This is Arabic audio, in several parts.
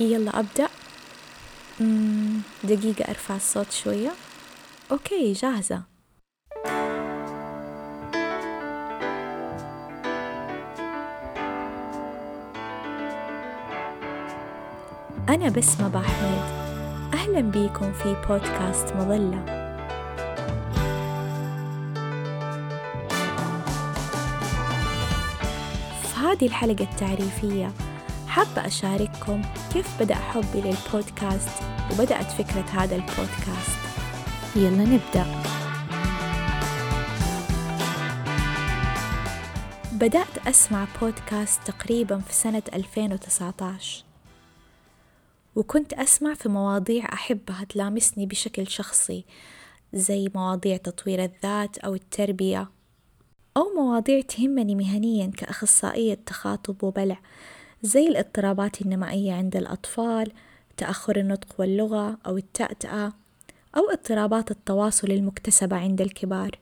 يلا أبدأ. دقيقة أرفع الصوت شوية. أوكي جاهزة. أنا بسمة بحميد أهلا بيكم في بودكاست مظلة. في هذه الحلقة التعريفية حابة أشارككم كيف بدأ حبي للبودكاست وبدأت فكرة هذا البودكاست؟ يلا نبدأ. بدأت أسمع بودكاست تقريبا في سنة 2019 وكنت أسمع في مواضيع أحبها تلامسني بشكل شخصي زي مواضيع تطوير الذات أو التربية أو مواضيع تهمني مهنيا كأخصائية تخاطب وبلع. زي الاضطرابات النمائية عند الأطفال تأخر النطق واللغة أو التأتأة أو اضطرابات التواصل المكتسبة عند الكبار.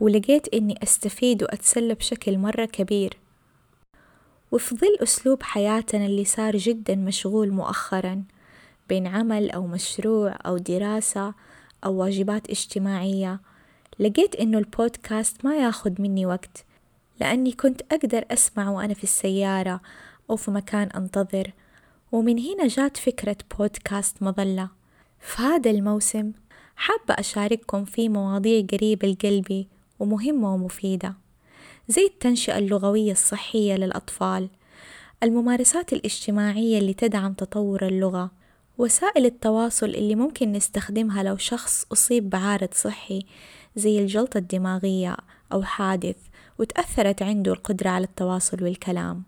ولقيت إني أستفيد وأتسلى بشكل مرة كبير. وفي ظل أسلوب حياتنا اللي صار جدا مشغول مؤخرا بين عمل أو مشروع أو دراسة أو واجبات اجتماعية لقيت إنه البودكاست ما ياخد مني وقت. لأني كنت أقدر أسمع وأنا في السيارة أو في مكان أنتظر. ومن هنا جات فكرة بودكاست مظلة. في هذا الموسم حابة أشارككم في مواضيع قريبة لقلبي ومهمة ومفيدة زي التنشئة اللغوية الصحية للأطفال الممارسات الاجتماعية اللي تدعم تطور اللغة وسائل التواصل اللي ممكن نستخدمها لو شخص أصيب بعارض صحي زي الجلطة الدماغية أو حادث. وتأثرت عنده القدرة على التواصل والكلام.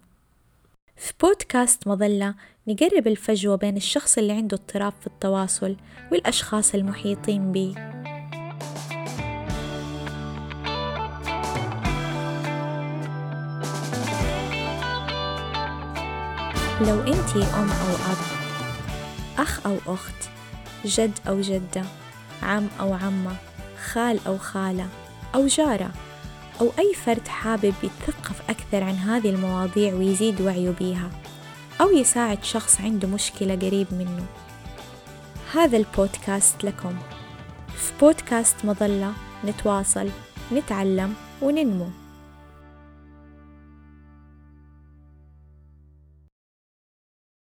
في بودكاست مظلة نقرب الفجوة بين الشخص اللي عنده اضطراب في التواصل والأشخاص المحيطين به لو أنتي أم أو أب أخ أو أخت جد أو جدة عم أو عمة خال أو خالة أو جارة أو أي فرد حابب يتثقف أكثر عن هذه المواضيع ويزيد وعيه بيها أو يساعد شخص عنده مشكلة قريب منه. هذا البودكاست لكم. في بودكاست مظلة نتواصل نتعلم وننمو.